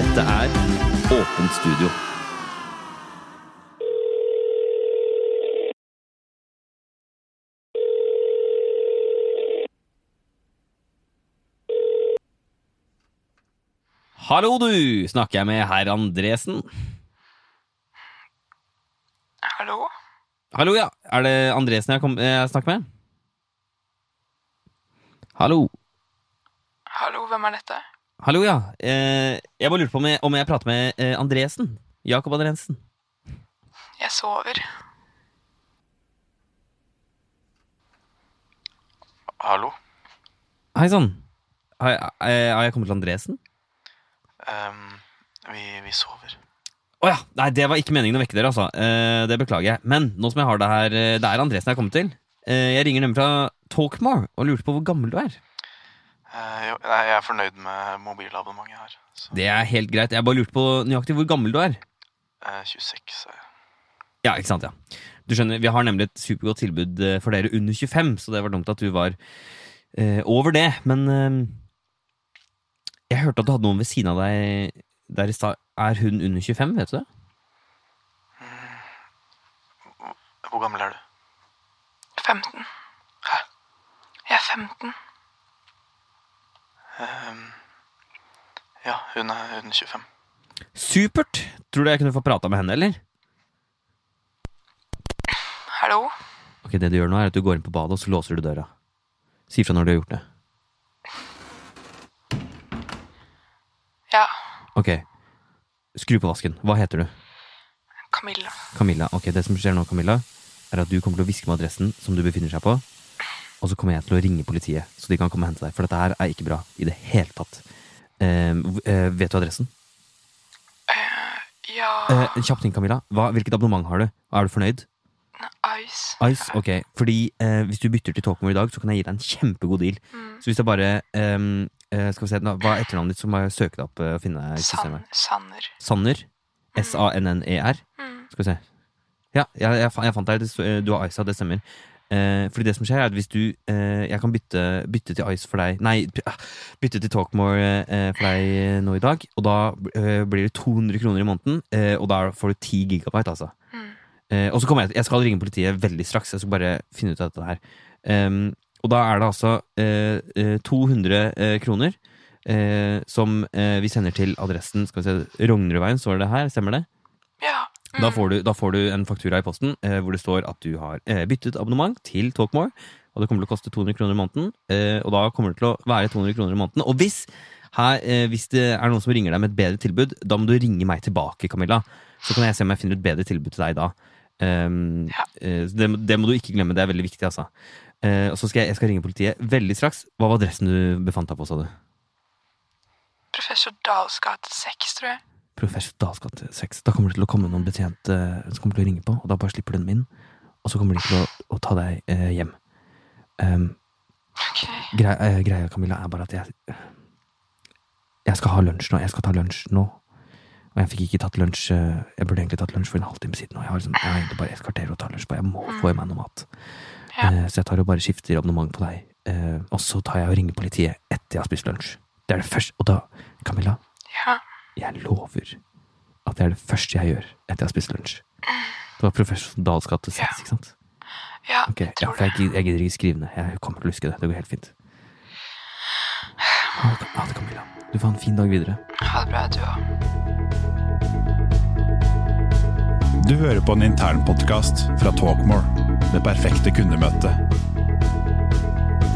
Dette er Åpent studio. Hallo, du! Snakker jeg med herr Andresen? Hallo? Hallo, ja. Er det Andresen jeg, kom, jeg snakker med? Hallo? Hallo, hvem er dette? Hallo, ja. Eh, jeg bare lurte på om jeg, om jeg prater med eh, Andresen. Jakob Andresen. Jeg sover. Hallo? Hei sann. Har, jeg- eh, har jeg kommet til Andresen? Um, vi, vi sover. Å ja! Nei, det var ikke meningen å vekke dere, altså. Eh, det beklager jeg. Men nå som jeg har det her, det er Andresen jeg har kommet til. Eh, jeg ringer nemlig fra Talkmore og lurte på hvor gammel du er. Eh, jeg er fornøyd med mobilabonnementet her. Så, Det er helt greit. Jeg bare lurte på nøyaktig hvor gammel du er. eh, 26 er jeg. Ja, ikke sant, ja. Du skjønner, Vi har nemlig et supergodt tilbud eh, for dere under 25, så det var dumt at du var eh, over det. Men eh, jeg hørte at du hadde noen ved siden av deg der i stad. Er hun under 25, vet du det? Hvor gammel er du? 15. Hæ? Jeg er 15. Ehm, ja, hun er hun er 25. Supert! Tror du jeg kunne få prata med henne, eller? Hallo? Ok, Det du gjør nå, er at du går inn på badet, og så låser du døra. Si fra når du har gjort det. Ja, Ok. Skru på vasken. Hva heter du? Camilla. Camilla. Ok, Det som skjer nå, Camilla, er at du kommer til å hviske med adressen som du befinner seg på, og så kommer jeg til å ringe politiet, så de kan komme og hente deg. For dette her er ikke bra i det hele tatt. Eh, eh, vet du adressen? Ja, Eh, en kjapp ting, Camilla. Hva, hvilket abonnement har du? Er du fornøyd? Ice. Ice? Ok. Fordi eh, hvis du bytter til Talkmore i dag, så kan jeg gi deg en kjempegod deal. Mm. Så hvis jeg bare ehm, eh, Skal vi se, da, Hva er etternavnet ditt, så må jeg søke det opp og finne deg systemet. Sanner. Sanner? S-A-N-N-E-R? Mm. Skal vi se. Ja, jeg, jeg, jeg fant deg. Du har Ice, ja, det stemmer. Eh, fordi det som skjer, er at hvis du eh, Jeg kan bytte, bytte til Ice for deg Nei, ah, bytte til Talkmore eh, for deg eh, nå i dag. Og da eh, blir det 200 kroner i måneden, eh, og da får du 10 gigabyte, altså. Mm. Eh, og så kommer jeg Jeg skal ringe politiet veldig straks. Jeg skal bare finne ut av dette her. Um, og da er det altså eh, eh, 200 eh, kroner eh, som vi sender til adressen Skal vi se, Rognerudveien, står det her? Stemmer det? Ja. Mm. Da får, du, da får du en faktura i posten eh, hvor det står at du har eh, byttet abonnement til Talkmore. Og det kommer til å koste 200 kroner i måneden. Eh, og da kommer det til å være 200 kroner i måneden. Og hvis, her, eh, hvis det er noen som ringer deg med et bedre tilbud, da må du ringe meg tilbake, Camilla. Så kan jeg se om jeg finner et bedre tilbud til deg da. Um, Ja. eh, det, det må du ikke glemme. Det er veldig viktig, altså. Eh, og så skal jeg, jeg skal ringe politiet veldig straks. Hva var adressen du befant deg på, sa du? Professor Dahls gate 6, tror jeg. Professor Dahls gate 6. Da kommer det til å komme noen betjent eh, som kommer til å ringe på, og da bare slipper du dem inn. Og så kommer de til å, å ta deg eh, hjem. Um, okay. grei, eh, greia, Camilla, er bare at jeg Jeg skal ha lunsj nå. Jeg skal ta lunsj nå. Og jeg fikk ikke tatt lunsj eh, Jeg burde egentlig tatt lunsj for en halvtime siden. Og jeg har, liksom, jeg har egentlig bare et kvarter å ta lunsj på. Jeg må få i meg noe mat. Ja. Eh, så jeg tar og bare skifter abonnement på deg. Eh, og så tar jeg og ringer politiet etter jeg har spist lunsj. Det er det første. Og da, Camilla, Ja. Jeg lover at det er det første jeg gjør etter jeg har spist lunsj. Det var professor Dahls gate 6, Ja. ikke sant? Ja, okay, jeg ja, tror for jeg, jeg gidder ikke skrive ned. Jeg kommer til å huske det. Det går helt fint. Ha det, ha det, Camilla. Du får ha en fin dag videre. Ha det bra, du òg. Du hører på en internpodkast fra Talkmore, det perfekte kundemøtet.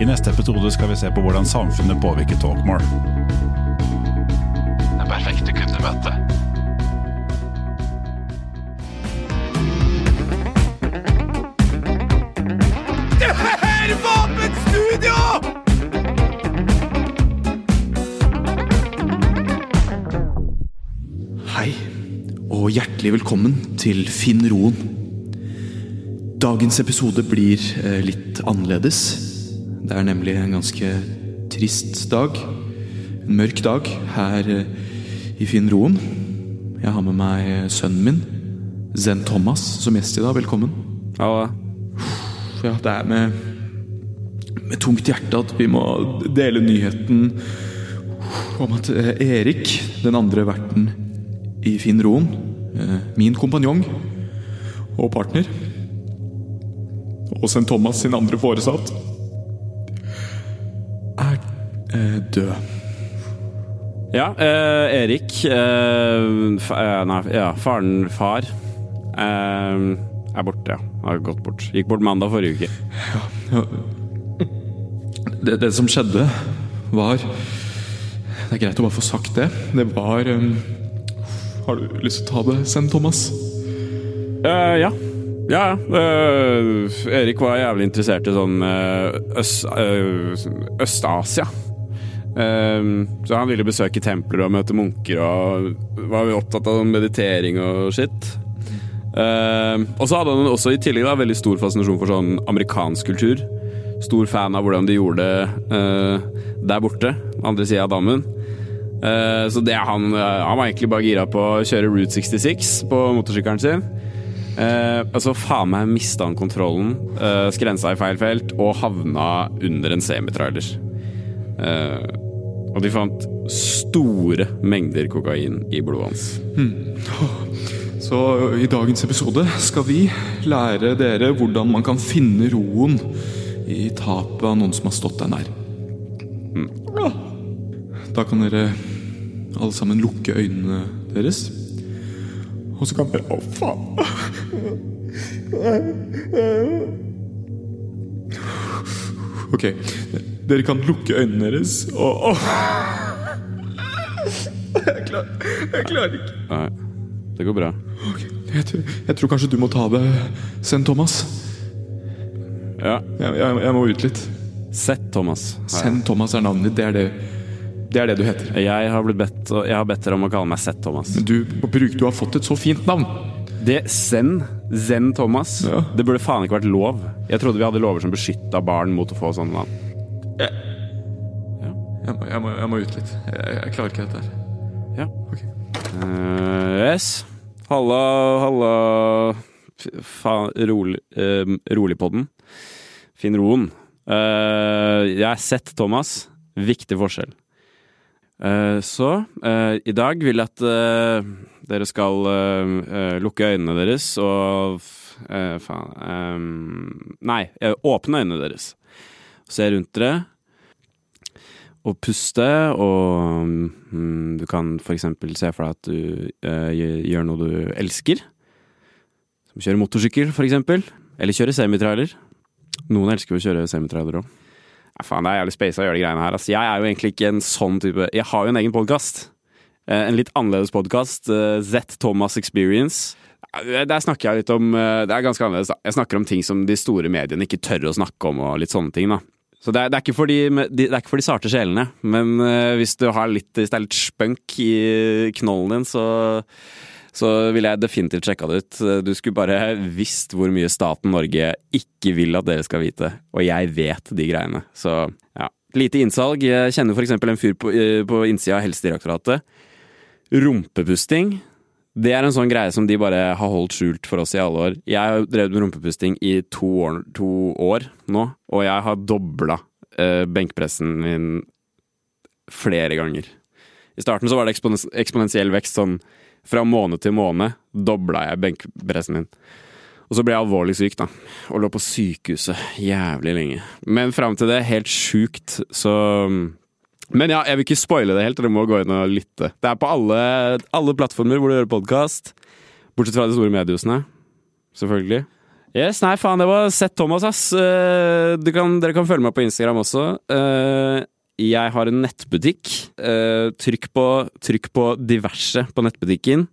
I neste episode skal vi se på hvordan samfunnet påvirker Talkmore. Det perfekte kundemøtet. Hei, og og hjertelig velkommen til Finn Roen. Dagens episode blir eh, litt annerledes. Det er nemlig en ganske trist dag. En mørk dag her eh, i Finn Roen. Jeg har med meg sønnen min, Zen Thomas, som gjest i dag. Velkommen. Ja, Ja, det er med, med tungt hjerte at vi må dele nyheten om at eh, Erik, den andre verten i Finn Roen, eh, min kompanjong og partner, og St. Thomas sin andre foresatt, er eh, død. Ja eh, Erik eh, eh, Nei, ja, faren far eh, er borte, ja. Har gått bort. Gikk bort mandag forrige uke. Ja. Det, det som skjedde, var Det er greit å bare få sagt det. Det var um, Har du lyst til å ta det, St. Thomas? Eh, ja. Ja, eh, Erik var jævlig interessert i sånn eh, Øst-Asia. Så han ville besøke templer og møte munker og var opptatt av meditering og shit. Eh, og så hadde han også i tillegg da, veldig stor fascinasjon for sånn amerikansk kultur. Stor fan av hvordan de gjorde det eh, der borte, andre sida av dammen. Eh, så det han, eh, han var egentlig bare gira på å kjøre Route 66 på motorsykkelen sin. Eh, og så faen meg mista han kontrollen, eh, skrensa i feil felt og havna under en semitrailer. Eh, og de fant store mengder kokain i blodet hans. Så i dagens episode skal vi lære dere hvordan man kan finne roen i tapet av noen som har stått deg nær. Hmm. Da kan dere alle sammen lukke øynene deres. Og så kan dere Å, faen! Ok, dere kan lukke øynene deres og Åh! Jeg klarer, jeg klarer ikke. Nei, det går bra. Okay. Jeg, tror, jeg tror kanskje du må ta det, Send Thomas. Ja. Jeg, jeg, jeg må ut litt. Sett, Thomas. Send Thomas er navnet ditt. Det er det, det er det du heter. Jeg har, blitt bedt, jeg har bedt dere om å kalle meg Sett Thomas. Men du, bruk, du har fått et så fint navn. Det Zen, Zen Thomas, Ja. det burde faen ikke vært lov. Jeg trodde vi hadde lover som beskytta barn mot å få sånne navn. Jeg må, jeg må, jeg må ut litt. Jeg, jeg klarer ikke dette her. Ja. Ok. Uh, yes. Halla, halla Faen, rolig, uh, den. Finn roen. Uh, jeg har sett Thomas. Viktig forskjell. Uh, så uh, i dag vil jeg at uh, dere skal eh, eh, lukke øynene deres og eh, Faen eh, Nei, eh, åpne øynene deres. Se rundt dere og puste, og mm, du kan eksempel se for deg at du eh, gjør- noe du elsker. Som kjøre motorsykkel, eksempel. Eller kjøre semitrailer. Noen elsker jo å kjøre semitrailer òg. Ja, faen, det er jævlig space å gjøre de greiene her. Altså, jeg er jo egentlig ikke en sånn type Jeg har jo en egen podkast. En litt annerledes podkast. Z Thomas Experience. Der snakker jeg litt om eh, Det er ganske annerledes. da. Jeg snakker om ting som de store mediene ikke tør å snakke om, og litt sånne ting. da. Så det er, det er, ikke, for de, det er ikke for de sarte sjelene, men eh, hvis, litt, hvis det er litt spunk i knollen din, så, så ville jeg definitivt sjekka det ut. Du skulle bare visst hvor mye staten Norge ikke vil at dere skal vite, og jeg vet de greiene. Så ja. Lite innsalg. Jeg kjenner eksempel en fyr på, eh, på innsida av Helsedirektoratet. Rumpepusting. Det er en sånn greie som de bare har holdt skjult for oss i alle år. Jeg har drevet med rumpepusting i to år, to år nå, og jeg har dobla eh, benkpressen min flere ganger. I starten så var det ekspons eksponentiell vekst, sånn fra måned til måned dobla jeg benkpressen min. Og så ble jeg alvorlig syk, da, og lå på sykehuset jævlig lenge. Men fram til det, helt sjukt, så men ja, jeg vil ikke spoile det helt, dere må gå inn og lytte. Det er på alle, alle plattformer hvor du hører podkast. Bortsett fra de store mediehusene. Selvfølgelig. Yes, nei, faen, det var Sett Thomas, ass. Eh, kan, dere kan følge meg på Instagram også. Eh, Jeg har en nettbutikk. Eh, Trykk på, trykk på diverse på nettbutikken.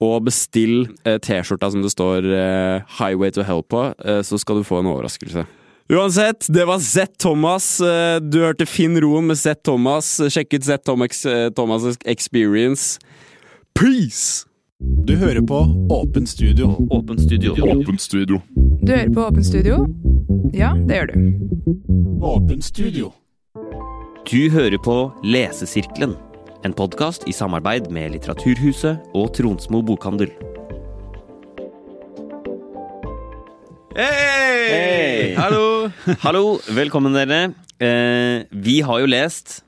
Og bestill T-skjorta som det står 'Highway to Hell' på, så skal du få en overraskelse. Uansett, det var Z Thomas. Eh, Du hørte Finn Roen med Z Thomas. Sjekk ut Z Thomas, eh, Experience. Peace! Du hører på Åpen studio. Åpen studio. Åpen studio. Du hører på Åpen studio? Ja, det gjør du. Åpen studio. Du hører på Lesesirkelen, en podkast i samarbeid med Litteraturhuset og Tronsmo bokhandel. Hei! Hallo! Hallo, velkommen dere. Eh, vi har jo lest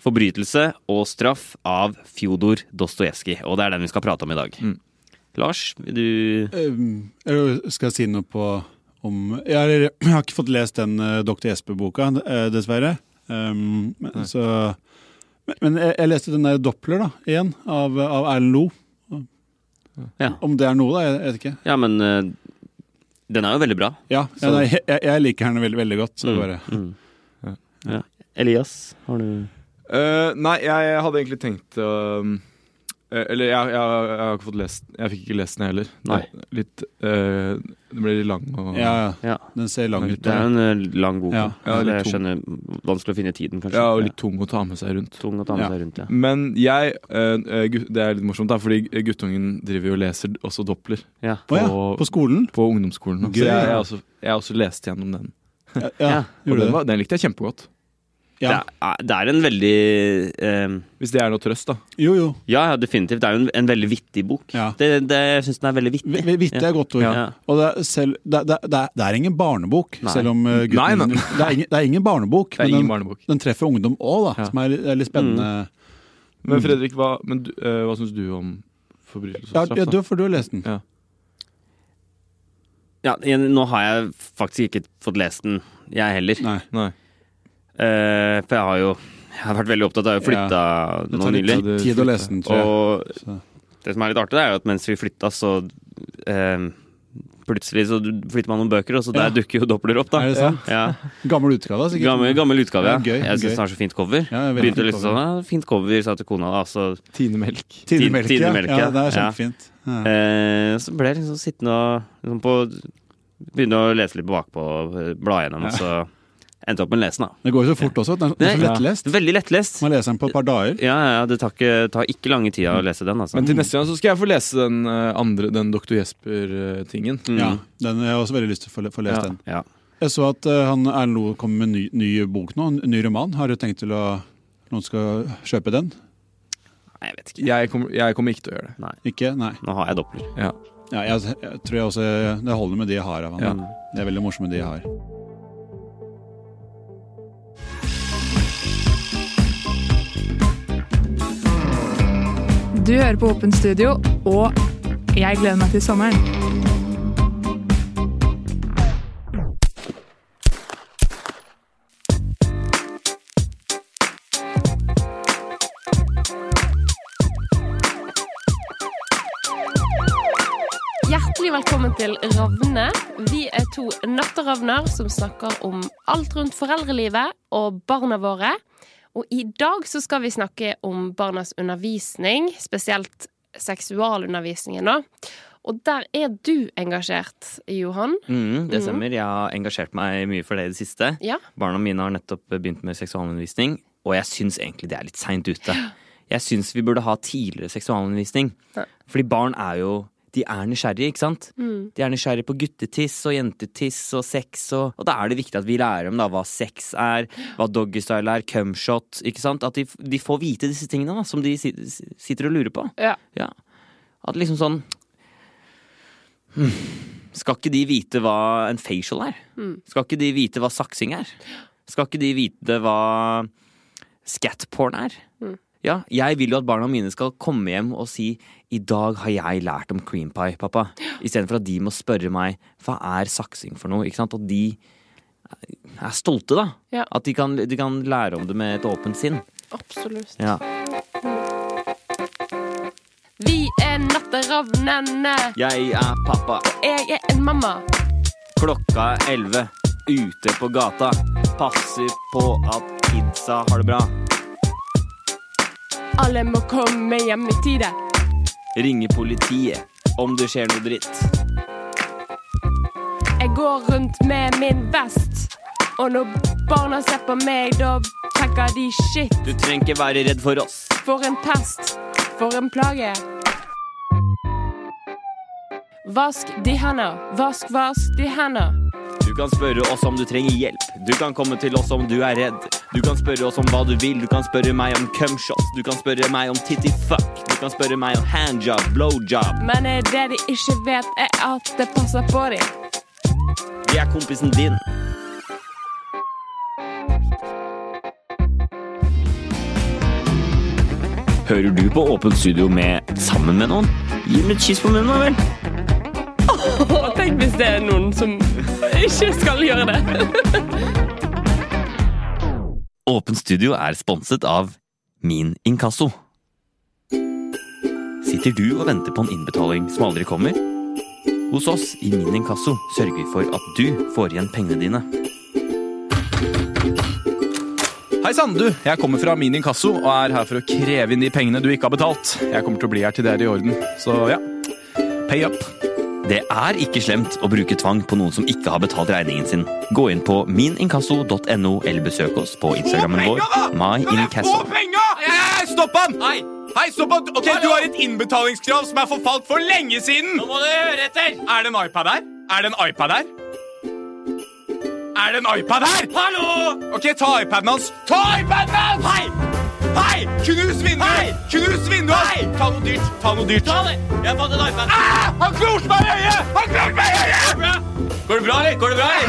'Forbrytelse og straff' av Fjodor Dostojevskij, og det er den vi skal prate om i dag. Mm. Lars, vil du Um, skal jeg si noe på om Jeg har, jeg har ikke fått lest den uh, Dr. Jesper-boka, eh, dessverre. Um, men, så, men, men jeg, jeg leste den der Doppler, da, igjen, av, av Erlend Lo. Ja. Om det er noe, da? Jeg, vet ikke. Ja, men eh, den er jo veldig bra. Ja, ja nei, jeg, jeg liker den veldig, veldig godt. Så Mm, bare mm. Ja. Elias, har du uh, nei, jeg hadde egentlig tenkt å eh, Eller jeg, jeg, jeg har ikke fått lest Jeg fikk ikke lest den heller. Nei. Litt uh, Den ble litt lang og Ja, ja. Den ser lang ut. Det er en eh, lang bok. Ja. Ja, jeg tung. skjønner Vanskelig å finne tiden, kanskje. Ja, og litt tung å ta med seg rundt. Tung å ta med Ja. seg rundt, ja. Men jeg eh, eh, Det er litt morsomt, da, fordi guttungen driver jo og leser også Doppler ja. På, ja, på- på skolen? på ungdomsskolen. Gøy. Så jeg, jeg, har også, jeg også lest gjennom den. Ja, Ja. ja. Og den, var, den likte jeg kjempegodt. Ja. Det, er, det er en veldig eh, Hvis det er noe trøst, da. Jo, jo. Ja, ja, definitivt. Det er jo en, en veldig vittig bok. Ja. Det, det, jeg syns den er veldig vittig. Vi- Vittig er godt ord. Ja. Og det er, selv, det, er, det er ingen barnebok, Nei. selv om uh, gutten Nei, nei. Det, er ingen, det er ingen barnebok, Det er men ingen den, barnebok. den treffer ungdom òg, da. Ja. Som er, er litt spennende. Men Fredrik, hva, men, eh, hva syns du om forbrytelse og straff? ja, du, for du har lest den. Ja. Ja, nå har jeg faktisk ikke fått lest den, jeg heller. Nei. Nei. Eh, for jeg har jo jeg har vært veldig opptatt av å flytte Det nå nylig. tid, å lese den, tror jeg. Og det som er litt artig, det er jo at mens vi flytta, så uh, Plutselig så flytter man noen bøker, og så der Ja. dukker jo Doppler opp, da. Er det sant? Ja. Gammel utgave, sikkert. Gammel, gammel utgave, ja. Ja, gøy, jeg syns den har så fint cover. Ja, Begynte litt sånn ja, Fint cover, sa til kona. da, Altså, Tine Melk. Tidemelk, ja. Tidemelk, ja. ja. Det er kjempefint. Ja. Eh, så ble jeg liksom sittende og liksom på Begynne å lese litt bakpå, eh, bla gjennom, og så endte opp med å lese den. da. Det går jo så fort også. Den er, er så Ja. lettlest. Veldig lettlest. Man leser den på et par dager. Ja, ja, det tar ikke, tar ikke lange tida å lese den, altså. Men til neste gang så skal jeg få lese den eh, andre, den Dr. Jesper-tingen. Mm. Ja, den, jeg har også veldig lyst til å få, lest Ja. den. Ja. Jeg så at uh, han Erlend Loe kommer med en ny, ny bok nå, en ny roman. Har du tenkt til å noen skal kjøpe den? Nei, jeg vet ikke. Jeg kommer, jeg kommer ikke til å gjøre det. Ikke? Nei. Nå har jeg Doppler. Ja. Ja, jeg, jeg tror jeg også det holder med de jeg har av han. Ja. Det er veldig morsomt med de jeg har. Du hører på Åpent studio, og jeg gleder meg til sommeren. Hjertelig velkommen til Ravne. Vi er to natteravner som snakker om alt rundt foreldrelivet og barna våre. Og i dag så skal vi snakke om barnas undervisning, spesielt seksualundervisningen. da. Og der er du engasjert, Johan. Mm, det Mhm. stemmer. Jeg har engasjert meg mye for det i det siste. Ja. Barna mine har nettopp begynt med seksualundervisning, og jeg syns egentlig det er litt seint ute. Jeg syns vi burde ha tidligere seksualundervisning. Ja. Fordi barn er jo de er nysgjerrige, ikke sant? Mm. De er nysgjerrige på guttetiss og jentetiss og sex, og, og da er det viktig at vi lærer dem da hva sex er, hva doggystyle er, cumshot, ikke sant? At de, de får vite disse tingene da, som de si- sitter og lurer på. Ja. Ja. At liksom sånn hmm, Skal ikke de vite hva en facial er? Mm. Skal ikke de vite hva saksing er? Skal ikke de vite hva scatporn er? Mm. Ja, jeg vil jo at barna mine skal komme hjem og si i dag har jeg lært om cream pie, pappa. Istedenfor at de må spørre meg hva er saksing for noe. ikke sant? Og de er stolte, da. Ja. At de kan, de kan lære om det med et åpent sinn. Absolutt. Ja. Vi er natteravnene. Jeg er pappa. Jeg er en mamma. Klokka er elleve. Ute på gata. Passer på at kidsa har det bra. Alle må komme hjem i tide. Ringer politiet om det skjer noe dritt. Jeg går rundt med min vest. Og når barna ser på meg, da tenker de shit. Du trenger ikke være redd for oss. For en pest. For en plage. Vask de henda. Vask, vask de henda. Du kan spørre oss om du trenger hjelp. Du kan komme til oss om du er redd. Du kan spørre oss om hva du vil. Du kan spørre meg om cumshots. Du kan spørre meg om titty fuck. Du kan spørre meg om handjob, blowjob. Men eh, det de ikke vet, er at det passer på dem. Vi er kompisen din. Hører du på Åpent studio med sammen med noen? Gi dem et kyss på munnen, da vel. Oh, tenk hvis det er noen som ikke skal gjøre det. Åpent studio er sponset av Min Inkasso. Sitter du og venter på en innbetaling som aldri kommer? Hos oss i Min Inkasso sørger vi for at du får igjen pengene dine. Hei sann, du! Jeg kommer fra Min Inkasso og er her for å kreve inn de pengene du ikke har betalt. Jeg kommer til å bli her til det er i orden. Så ja, pay up. Det er ikke slemt å bruke tvang på noen som ikke har betalt regningen sin. Gå inn på mininkasso.no eller besøk oss på Instagrammen vår. Hey, stopp han! Hei, Hei, stopp han! Ok, Du har et innbetalingskrav som er forfalt for lenge siden! Nå må du høre etter! Er det en iPad her? Er det en iPad her? Er det en iPad her? Hallo! Ok, ta iPaden hans. Ta iPaden hans! Hei! Hei! Knus vinduet! Hei! Knus vinduet! Hei! Ta noe dyrt. Ta noe dyrt. Ta det! Jeg fant en iPad. Ah! Han klorte meg i øyet! Han klorte meg i øyet! Går det bra, eller? Går det bra, eller?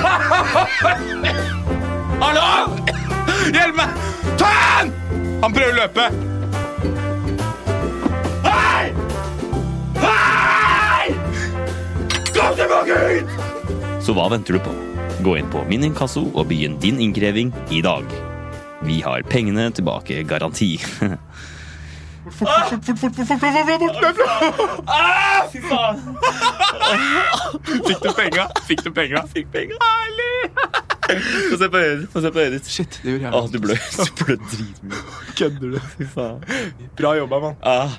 Hallo! Hjelp meg! Ta han! Han prøver å løpe. Hei! Hei! Kom tilbake hit! Så hva venter du på? Gå inn på Min Inkasso og begynn din innkreving i dag. Vi har pengene tilbake garanti. Fort, fort, fort, fort, fort, fort, fort, fort. Ah, fy faen! Fikk du penga? Fikk du penga? Fikk penga. Herlig! Få se på øyet Få se på øyet ditt. Shit, det gjorde jeg. Ah, du blør du dritmye. Kødder du? Fy faen. Bra jobba, mann. Ah.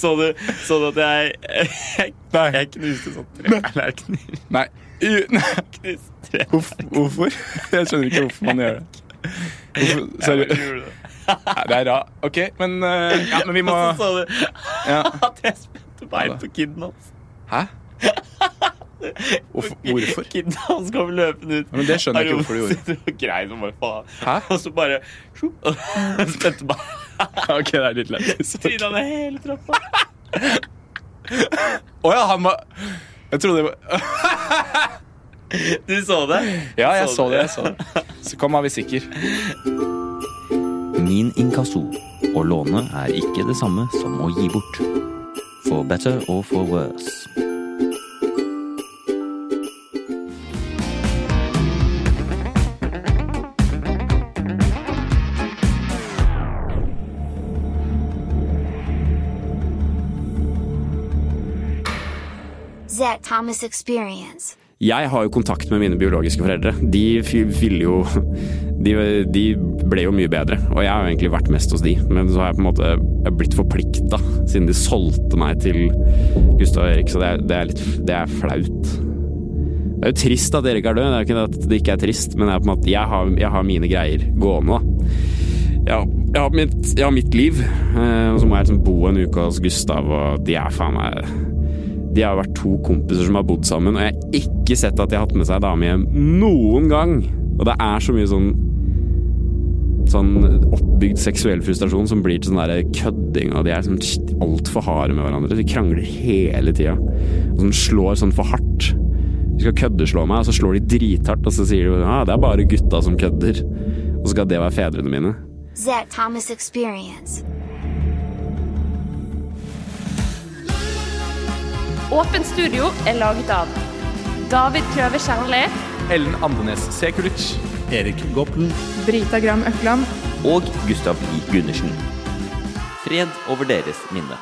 Så du, så du at jeg Jeg, jeg knuste sånn tretallerkener? Nei. Hvorfor? Jeg skjønner ikke hvorfor man gjør det. Hvorfor? Seriøst. Det er rart. OK, men, eh, ja, men vi må Og så sa du ja. at jeg spente bein på kiden hans. Hæ? Hvorfor? hvorfor? Kiden hans kom løpende ut. Men det skjønner jeg ikke hvorfor du gjorde. Og grein som bare faen. Hæ? Og så bare og spente bein. OK, det er litt lættis. Så tryna ned hele trappa. Å ja, han var Jeg trodde det var Du så det? Ja, jeg så det. jeg så det Så kom, er vi sikker. Min inkasso. Å låne er ikke det samme som å gi bort. For better or for worse. Zach Thomas Experience. Jeg har jo kontakt med mine biologiske foreldre. De ville jo de, de ble jo mye bedre, og jeg har jo egentlig vært mest hos de. Men så har jeg på en måte jeg blitt forplikta, siden de solgte meg til Gustav og Erik, så det er, det er litt det er flaut. Det er jo trist at Erik er død, det er jo ikke at det ikke er trist, men er måte, jeg, har, jeg har mine greier gående. da. Ja, jeg, har mitt, jeg har mitt liv, eh, og så må jeg liksom bo en uke hos Gustav, og de er faen meg de har vært to kompiser som har bodd sammen, og jeg har ikke sett at de har hatt med seg dame hjem noen gang. Og det er så mye sånn Sånn oppbygd seksuell frustrasjon som blir til sånn der kødding, og de er sånn altfor harde med hverandre. De krangler hele tida. Sånn slår sånn for hardt. De skal køddeslå meg, og så slår de drithardt, og så sier de ja, det er bare gutta som kødder. Og så skal det være fedrene mine. Zach Thomas Experience. Åpent studio er laget av David Kløve Kjernli, Ellen Andenes Sekulic. Erik Goppelen. Brita Gram Økland. Og Gustav I. Gundersen. Fred over deres minne.